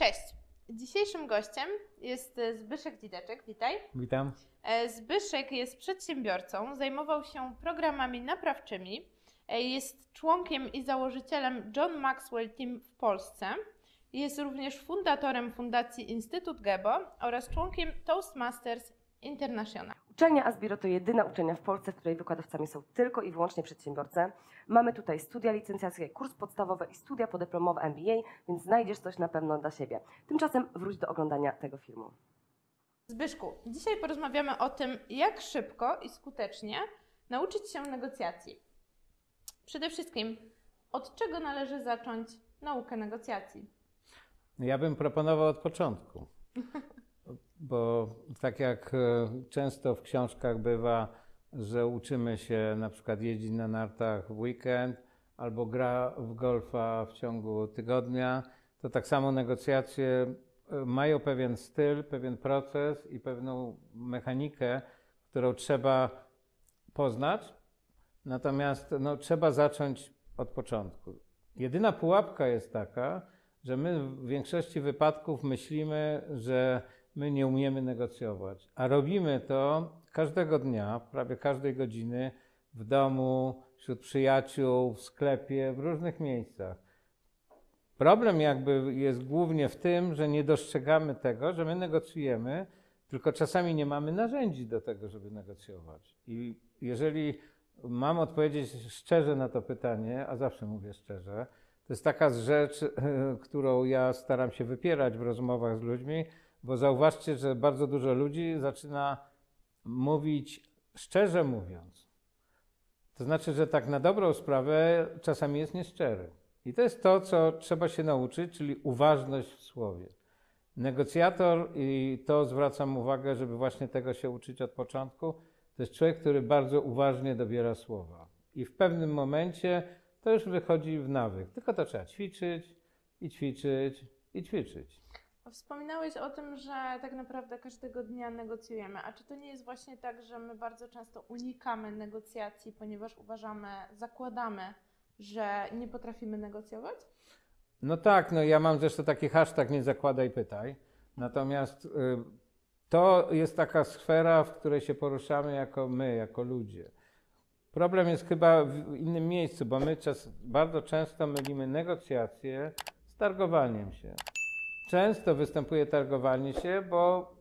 Cześć. Dzisiejszym gościem jest e, Zbyszek Dzideczek. Witaj. Witam. E, Zbyszek jest przedsiębiorcą, zajmował się programami naprawczymi, e, jest członkiem i założycielem John Maxwell Team w Polsce. Jest również fundatorem Fundacji Instytut Gebo oraz członkiem Toastmasters International. Uczelnia Asbiro to jedyna uczelnia w Polsce, w której wykładowcami są tylko i wyłącznie przedsiębiorcy. Mamy tutaj studia licencjackie, kurs podstawowy i studia podyplomowe MBA, więc znajdziesz coś na pewno dla siebie. Tymczasem wróć do oglądania tego filmu. Zbyszku, dzisiaj porozmawiamy o tym, jak szybko i skutecznie nauczyć się negocjacji. Przede wszystkim, od czego należy zacząć naukę negocjacji? Ja bym proponował od początku, bo tak jak e, często w książkach bywa, że uczymy się na przykład jeździć na nartach w weekend albo gra w golfa w ciągu tygodnia, to tak samo negocjacje e, mają pewien styl, pewien proces i pewną mechanikę, którą trzeba poznać, natomiast no, trzeba zacząć od początku. Jedyna pułapka jest taka, że my w większości wypadków myślimy, że my nie umiemy negocjować, a robimy to każdego dnia, prawie każdej godziny w domu, wśród przyjaciół, w sklepie, w różnych miejscach. Problem jakby jest głównie w tym, że nie dostrzegamy tego, że my negocjujemy, tylko czasami nie mamy narzędzi do tego, żeby negocjować. I jeżeli mam odpowiedzieć szczerze na to pytanie, a zawsze mówię szczerze, to jest taka rzecz, którą ja staram się wypierać w rozmowach z ludźmi, bo zauważcie, że bardzo dużo ludzi zaczyna mówić szczerze mówiąc. To znaczy, że tak na dobrą sprawę czasami jest nieszczery. I to jest to, co trzeba się nauczyć, czyli uważność w słowie. Negocjator, i to zwracam uwagę, żeby właśnie tego się uczyć od początku, to jest człowiek, który bardzo uważnie dobiera słowa. I w pewnym momencie to już wychodzi w nawyk. Tylko to trzeba ćwiczyć i ćwiczyć i ćwiczyć. Wspominałeś o tym, że tak naprawdę każdego dnia negocjujemy. A czy to nie jest właśnie tak, że my bardzo często unikamy negocjacji, ponieważ uważamy, zakładamy, że nie potrafimy negocjować? No tak, no ja mam zresztą taki hashtag nie zakładaj, pytaj. Natomiast y, to jest taka sfera, w której się poruszamy jako my, jako ludzie. Problem jest chyba w innym miejscu, bo my czas, bardzo często mylimy negocjacje z targowaniem się. Często występuje targowanie się, bo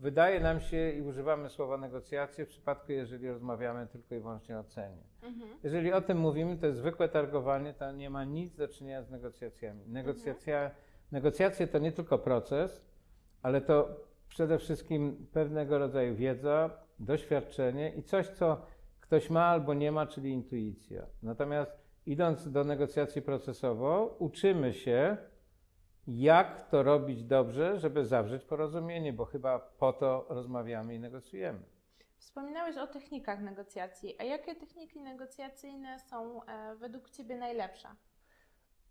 wydaje nam się i używamy słowa negocjacje w przypadku, jeżeli rozmawiamy tylko i wyłącznie o cenie. Mhm. Jeżeli o tym mówimy, to jest zwykłe targowanie, to nie ma nic do czynienia z negocjacjami. Negocjacja, Negocjacje to nie tylko proces, ale to przede wszystkim pewnego rodzaju wiedza, doświadczenie i coś, co ktoś ma albo nie ma, czyli intuicja. Natomiast idąc do negocjacji procesowo, uczymy się, jak to robić dobrze, żeby zawrzeć porozumienie, bo chyba po to rozmawiamy i negocjujemy. Wspominałeś o technikach negocjacji. A jakie techniki negocjacyjne są e, według Ciebie najlepsze?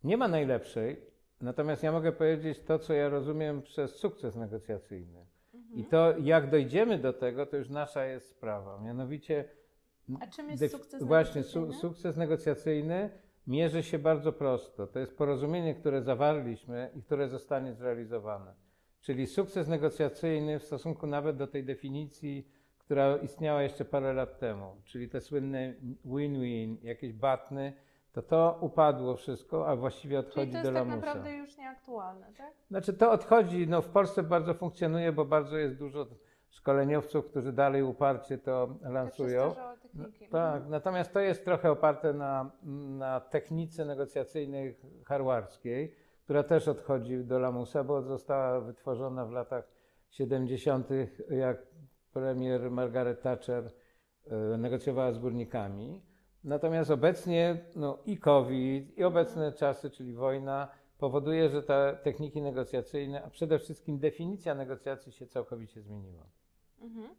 Nie ma najlepszej, natomiast ja mogę powiedzieć to, co ja rozumiem przez sukces negocjacyjny. I to, jak dojdziemy do tego, to już nasza jest sprawa. Mianowicie. A czym jest sukces Właśnie, negocjacyjny? su- sukces negocjacyjny mierzy się bardzo prosto. To jest porozumienie, które zawarliśmy i które zostanie zrealizowane. Czyli sukces negocjacyjny w stosunku nawet do tej definicji, która istniała jeszcze parę lat temu, czyli te słynne win-win, jakieś batny, to to upadło wszystko, a właściwie odchodzi to do jest tak lamusa. naprawdę już nieaktualne, tak? Znaczy to odchodzi, no w Polsce bardzo funkcjonuje, bo bardzo jest dużo szkoleniowców, którzy dalej uparcie to lansują. przestarzałe techniki. Tak, natomiast to jest trochę oparte na, na technice negocjacyjnej harwardzkiej, która też odchodzi do lamusa, bo została wytworzona w latach 70., jak premier Margaret Thatcher e, negocjowała z górnikami. Natomiast obecnie no, i COVID, i obecne czasy, czyli wojna, powoduje, że te techniki negocjacyjne, a przede wszystkim definicja negocjacji się całkowicie zmieniła. Mhm.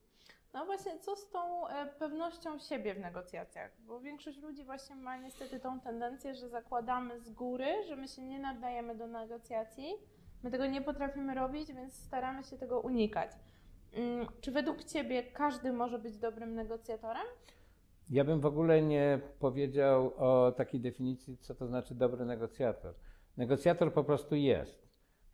No właśnie, co z tą e, pewnością siebie w negocjacjach? Bo większość ludzi właśnie ma niestety tą tendencję, że zakładamy z góry, że my się nie nadajemy do negocjacji, my tego nie potrafimy robić, więc staramy się tego unikać. Mm, Czy według Ciebie każdy może być dobrym negocjatorem? Ja bym w ogóle nie powiedział o takiej definicji, co to znaczy dobry negocjator. Negocjator po prostu jest.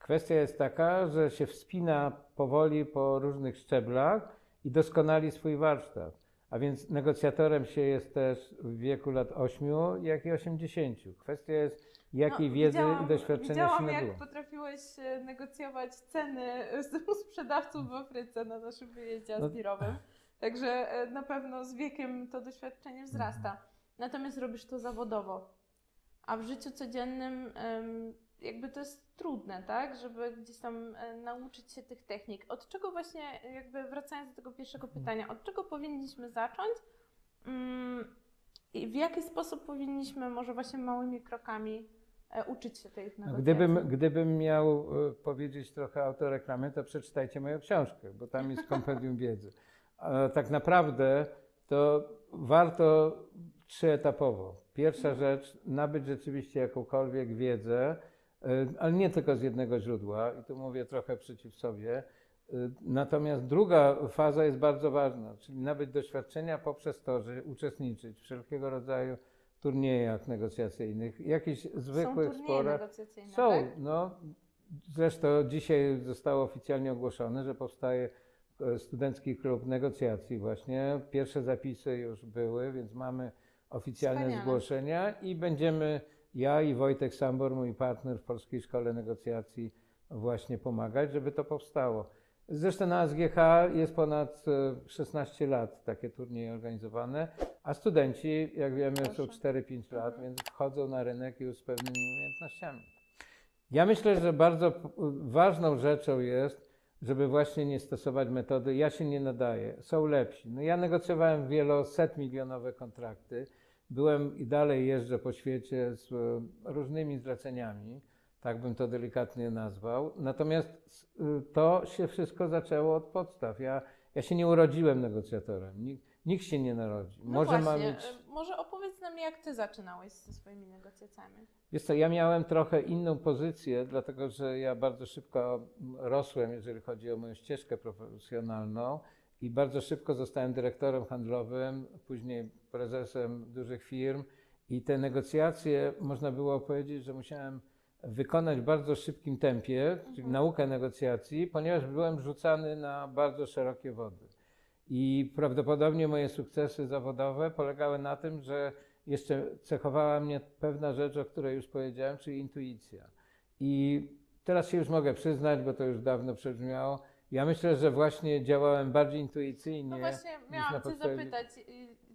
Kwestia jest taka, że się wspina powoli po różnych szczeblach i doskonali swój warsztat. A więc negocjatorem się jest też w wieku lat 8, jak i 80. Kwestia jest, jakiej No, wiedzy i doświadczenia Widziałam, się jak nabyło. potrafiłeś e, negocjować ceny z u sprzedawców w Afryce na naszym wyjeździe No- aspirowym. Także e, na pewno z wiekiem to doświadczenie wzrasta. Mhm. Natomiast robisz to zawodowo. A w życiu codziennym jakby to jest trudne, tak? Żeby gdzieś tam e, nauczyć się tych technik. Od czego właśnie, jakby wracając do tego pierwszego Mhm. pytania, od czego powinniśmy zacząć? Mm, I w jaki sposób powinniśmy może właśnie małymi krokami e, uczyć się tych No, negocjacji? Gdybym, gdybym miał e, powiedzieć trochę autoreklamy, to przeczytajcie moją książkę, bo tam jest kompendium wiedzy. A tak naprawdę to warto trzyetapowo. Pierwsza rzecz, nabyć rzeczywiście jakąkolwiek wiedzę, ale nie tylko z jednego źródła, i tu mówię trochę przeciw sobie. E, Natomiast druga faza jest bardzo ważna, czyli nabyć doświadczenia poprzez to, że uczestniczyć w wszelkiego rodzaju turniejach negocjacyjnych, jakichś zwykłych Są sporach. negocjacyjne, Są, tak? no. Zresztą dzisiaj zostało oficjalnie ogłoszone, że powstaje e, studencki klub negocjacji właśnie. Pierwsze zapisy już były, więc mamy oficjalne Wspaniale. zgłoszenia i będziemy, ja i Wojtek Sambor, mój partner w Polskiej Szkole Negocjacji, właśnie pomagać, żeby to powstało. Zresztą na SGH jest ponad e, 16 lat takie turnieje organizowane, a studenci, jak wiemy, są Proszę. 4-5 lat, Mhm. więc wchodzą na rynek już z pewnymi umiejętnościami. Ja myślę, że bardzo ważną rzeczą jest, żeby właśnie nie stosować metody ja się nie nadaję, są lepsi. No ja negocjowałem wieloset milionowe kontrakty, byłem i dalej jeżdżę po świecie z e, różnymi zleceniami, tak bym to delikatnie nazwał. Natomiast y, to się wszystko zaczęło od podstaw. Ja, ja się nie urodziłem negocjatorem, nikt, nikt się nie narodzi. No Może właśnie, mieć... e, może opowiedz nam, jak ty zaczynałeś ze swoimi negocjacjami. Wiesz co, ja miałem trochę inną pozycję, dlatego że ja bardzo szybko rosłem, jeżeli chodzi o moją ścieżkę profesjonalną i bardzo szybko zostałem dyrektorem handlowym, później prezesem dużych firm i te negocjacje, można było powiedzieć, że musiałem wykonać w bardzo szybkim tempie, czyli Mhm. naukę negocjacji, ponieważ byłem rzucany na bardzo szerokie wody. I prawdopodobnie moje sukcesy zawodowe polegały na tym, że jeszcze cechowała mnie pewna rzecz, o której już powiedziałem, czyli intuicja. I teraz się już mogę przyznać, bo to już dawno przebrzmiało. Ja myślę, że właśnie działałem bardziej intuicyjnie. No właśnie, miałam cię podstawie- zapytać, y,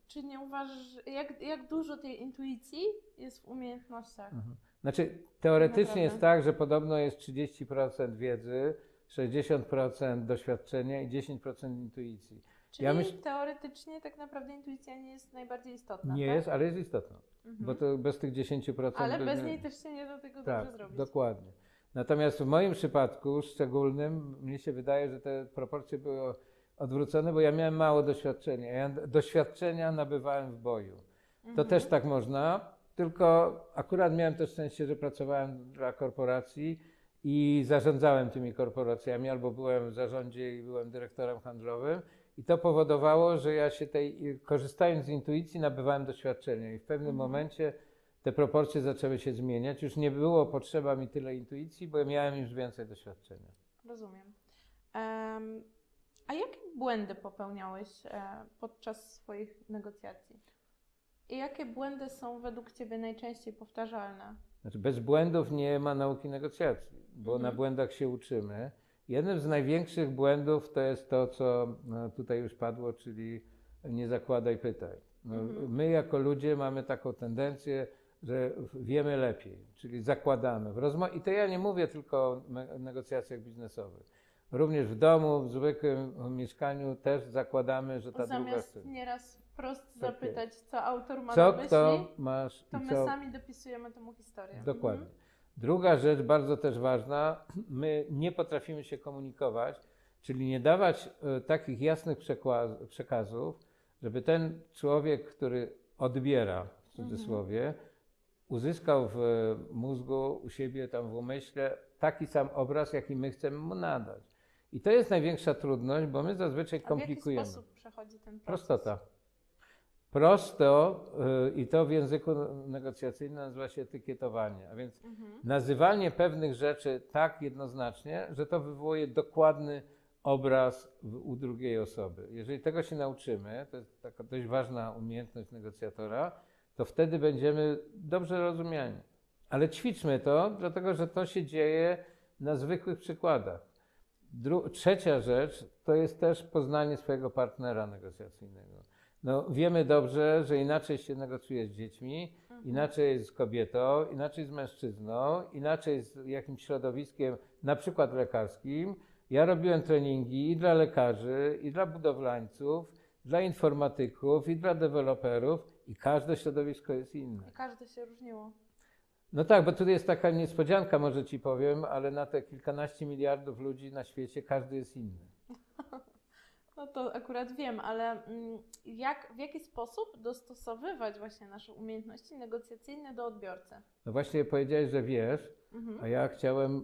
czy nie uważasz, jak, jak dużo tej intuicji jest w umiejętnościach? Mhm. Znaczy, teoretycznie jest tak, że podobno jest 30% wiedzy, 60% doświadczenia i 10% intuicji. Czyli Ja myśl- teoretycznie tak naprawdę intuicja nie jest najbardziej istotna, Nie tak? jest, ale jest istotna, Mhm. bo to bez tych 10% Ale bez nie- niej też się nie da tego Tak, dobrze zrobić. dokładnie. Natomiast w moim przypadku szczególnym, mnie się wydaje, że te proporcje były odwrócone, bo ja miałem mało doświadczenia. Ja doświadczenia nabywałem w boju. To Mhm. też tak można, tylko akurat miałem też szczęście, że pracowałem dla korporacji i zarządzałem tymi korporacjami, albo byłem w zarządzie i byłem dyrektorem handlowym. I to powodowało, że ja się tej, korzystając z intuicji, nabywałem doświadczenia. I w pewnym Mhm. momencie te proporcje zaczęły się zmieniać. Już nie było potrzeba mi tyle intuicji, bo miałem już więcej doświadczenia. Rozumiem. Em, a jakie błędy popełniałeś e, podczas swoich negocjacji? I jakie błędy są według Ciebie najczęściej powtarzalne? Znaczy bez błędów nie ma nauki negocjacji, bo Mhm. na błędach się uczymy. Jednym z największych błędów to jest to, co no, tutaj już padło, czyli nie zakładaj pytań. No, Mhm. My jako ludzie mamy taką tendencję, że wiemy lepiej, czyli zakładamy. I to ja nie mówię tylko o negocjacjach biznesowych. Również w domu, w zwykłym mieszkaniu też zakładamy, że ta druga Zamiast strona. nieraz wprost Tak zapytać, co autor ma Co na myśli, kto masz to my co sami dopisujemy temu historię. Dokładnie. Mhm. Druga rzecz, bardzo też ważna, my nie potrafimy się komunikować, czyli nie dawać e, takich jasnych przekazów, żeby ten człowiek, który odbiera, w cudzysłowie, uzyskał w e, mózgu, u siebie tam w umyśle taki sam obraz, jaki my chcemy mu nadać. I to jest największa trudność, bo my zazwyczaj A w jaki komplikujemy. sposób przechodzi ten proces? Prostota. prosto y, i to w języku negocjacyjnym nazywa się etykietowanie, a więc Mhm. nazywanie pewnych rzeczy tak jednoznacznie, że to wywołuje dokładny obraz w, u drugiej osoby. Jeżeli tego się nauczymy, to jest taka dość ważna umiejętność negocjatora, to wtedy będziemy dobrze rozumiani. Ale ćwiczmy to, dlatego że to się dzieje na zwykłych przykładach. Dru- trzecia rzecz to jest też poznanie swojego partnera negocjacyjnego. No, wiemy dobrze, że inaczej się negocjuje z dziećmi, inaczej z kobietą, inaczej z mężczyzną, inaczej z jakimś środowiskiem, na przykład lekarskim. Ja robiłem treningi i dla lekarzy, i dla budowlańców, dla informatyków, i dla deweloperów, i każde środowisko jest inne. I każde się różniło. No tak, bo tutaj jest taka niespodzianka, może ci powiem, ale na te kilkanaście miliardów ludzi na świecie każdy jest inny. No to akurat wiem, ale mm, jak, w jaki sposób dostosowywać właśnie nasze umiejętności negocjacyjne do odbiorcy? No właśnie powiedziałeś, że wiesz, Mhm. a ja chciałem e,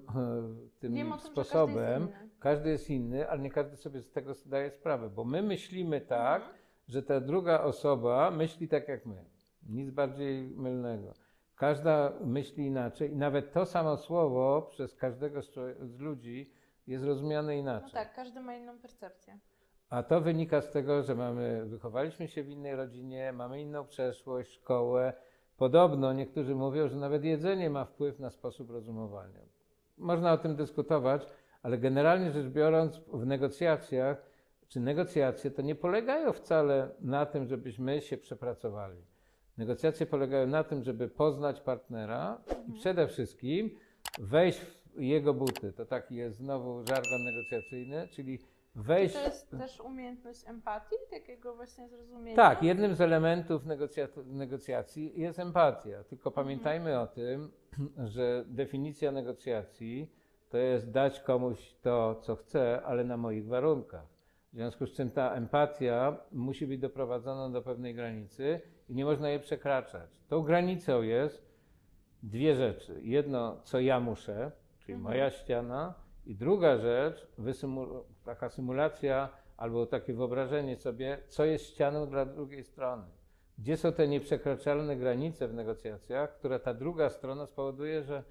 tym tym, sposobem. każdy jest inny. Każdy jest inny, ale nie każdy sobie z tego zdaje sprawę, bo my myślimy tak, Mhm. Że ta druga osoba myśli tak jak my. Nic bardziej mylnego. Każda myśli inaczej i nawet to samo słowo przez każdego z ludzi jest rozumiane No inaczej. tak, każdy ma inną percepcję. A to wynika z tego, że mamy, wychowaliśmy się w innej rodzinie, mamy inną przeszłość, szkołę. Podobno niektórzy mówią, że nawet jedzenie ma wpływ na sposób rozumowania. Można o tym dyskutować, ale generalnie rzecz biorąc, w negocjacjach, czy negocjacje to nie polegają wcale na tym, żebyśmy się przepracowali. Negocjacje polegają na tym, żeby poznać partnera i przede wszystkim wejść w jego buty. To taki jest znowu żargon negocjacyjny, czyli Czy wejść. to jest też umiejętność empatii, takiego właśnie zrozumienia? Tak, jednym z elementów negocjacji jest empatia. Tylko pamiętajmy o tym, że definicja negocjacji to jest dać komuś to, co chce, ale na moich warunkach. W związku z czym ta empatia musi być doprowadzona do pewnej granicy i nie można jej przekraczać. Tą granicą jest dwie rzeczy. Jedno, co ja muszę, czyli Mhm. moja ściana, i druga rzecz, taka symulacja albo takie wyobrażenie sobie, co jest ścianą dla drugiej strony. Gdzie są te nieprzekraczalne granice w negocjacjach, które ta druga strona spowoduje, że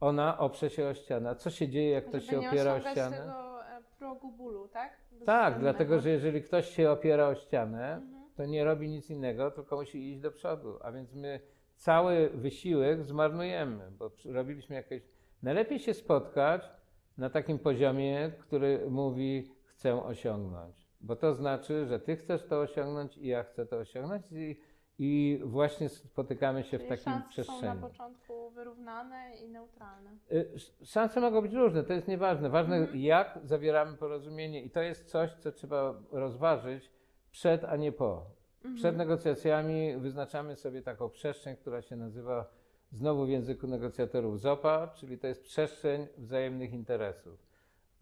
ona oprze się o ścianę. Co się dzieje, jak ktoś Żeby się opiera o ścianę? e, progu bólu, tak? Tak, dlatego że jeżeli ktoś się opiera o ścianę, Mhm. to nie robi nic innego, tylko musi iść do przodu. A więc my cały wysiłek zmarnujemy, bo robiliśmy jakieś. Najlepiej się spotkać na takim poziomie, który mówi, chcę osiągnąć. Bo to znaczy, że ty chcesz to osiągnąć i ja chcę to osiągnąć, i, i właśnie spotykamy się w Czyli takim szanse są na początku wyrównane i neutralne. Y, sz- Szanse mogą być różne, to jest nieważne. Ważne, Mhm. jak zawieramy porozumienie, i to jest coś, co trzeba rozważyć przed, a nie po. Mhm. Przed negocjacjami wyznaczamy sobie taką przestrzeń, która się nazywa znowu w języku negocjatorów ZOPA, czyli to jest przestrzeń wzajemnych interesów.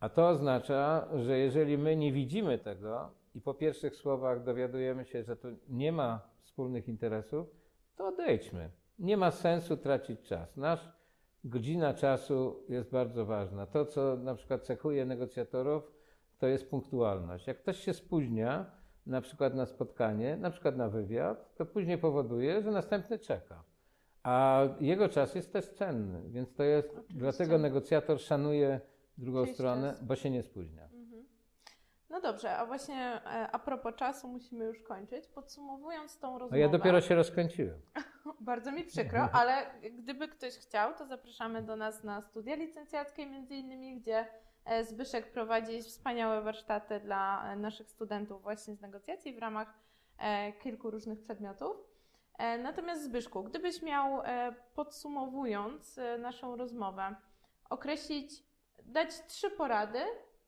A to oznacza, że jeżeli my nie widzimy tego i po pierwszych słowach dowiadujemy się, że tu nie ma wspólnych interesów, to odejdźmy. Nie ma sensu tracić czas. Nasz godzina czasu jest bardzo ważna. To, co na przykład cechuje negocjatorów, to jest punktualność. Jak ktoś się spóźnia, na przykład na spotkanie, na przykład na wywiad, to później powoduje, że następny czeka. A jego czas jest też cenny, więc to jest, Oczywiście. dlatego negocjator szanuje drugą stronę, czas. bo się nie spóźnia. Mhm. No dobrze, a właśnie e, a propos czasu musimy już kończyć. Podsumowując tą No rozmowę. ja dopiero się rozkręciłem. Bardzo mi przykro, ale gdyby ktoś chciał, to zapraszamy do nas na studia licencjackie między innymi, gdzie e, Zbyszek prowadzi wspaniałe warsztaty dla e, naszych studentów właśnie z negocjacji w ramach kilku różnych przedmiotów. Natomiast Zbyszku, gdybyś miał podsumowując naszą rozmowę, określić, dać trzy porady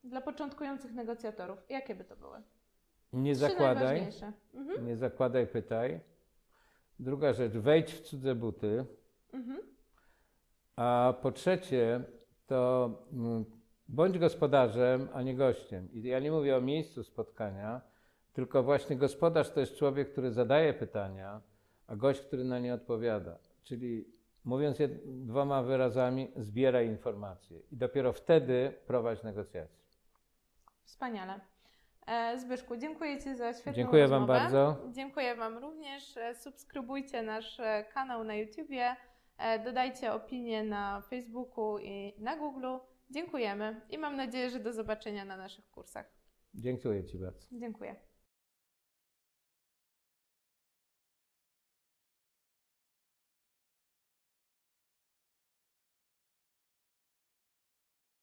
dla początkujących negocjatorów, jakie by to były? Nie Trzy zakładaj. Mhm. nie zakładaj, pytaj. Druga rzecz, wejdź w cudze buty. Mhm. A po trzecie, to mm, bądź gospodarzem, a nie gościem. I ja nie mówię o miejscu spotkania, tylko właśnie gospodarz to jest człowiek, który zadaje pytania, a gość, który na nie odpowiada. Czyli mówiąc dwoma wyrazami, zbieraj informacje i dopiero wtedy prowadź negocjacje. Wspaniale. E, Zbyszku, dziękuję Ci za świetną Dziękuję Wam rozmowę. bardzo. Dziękuję Wam również. E, Subskrybujcie nasz e, kanał na YouTubie, dodajcie opinie na Facebooku i na Google. Dziękujemy i mam nadzieję, że do zobaczenia na naszych kursach. Dziękuję Ci bardzo. Dziękuję.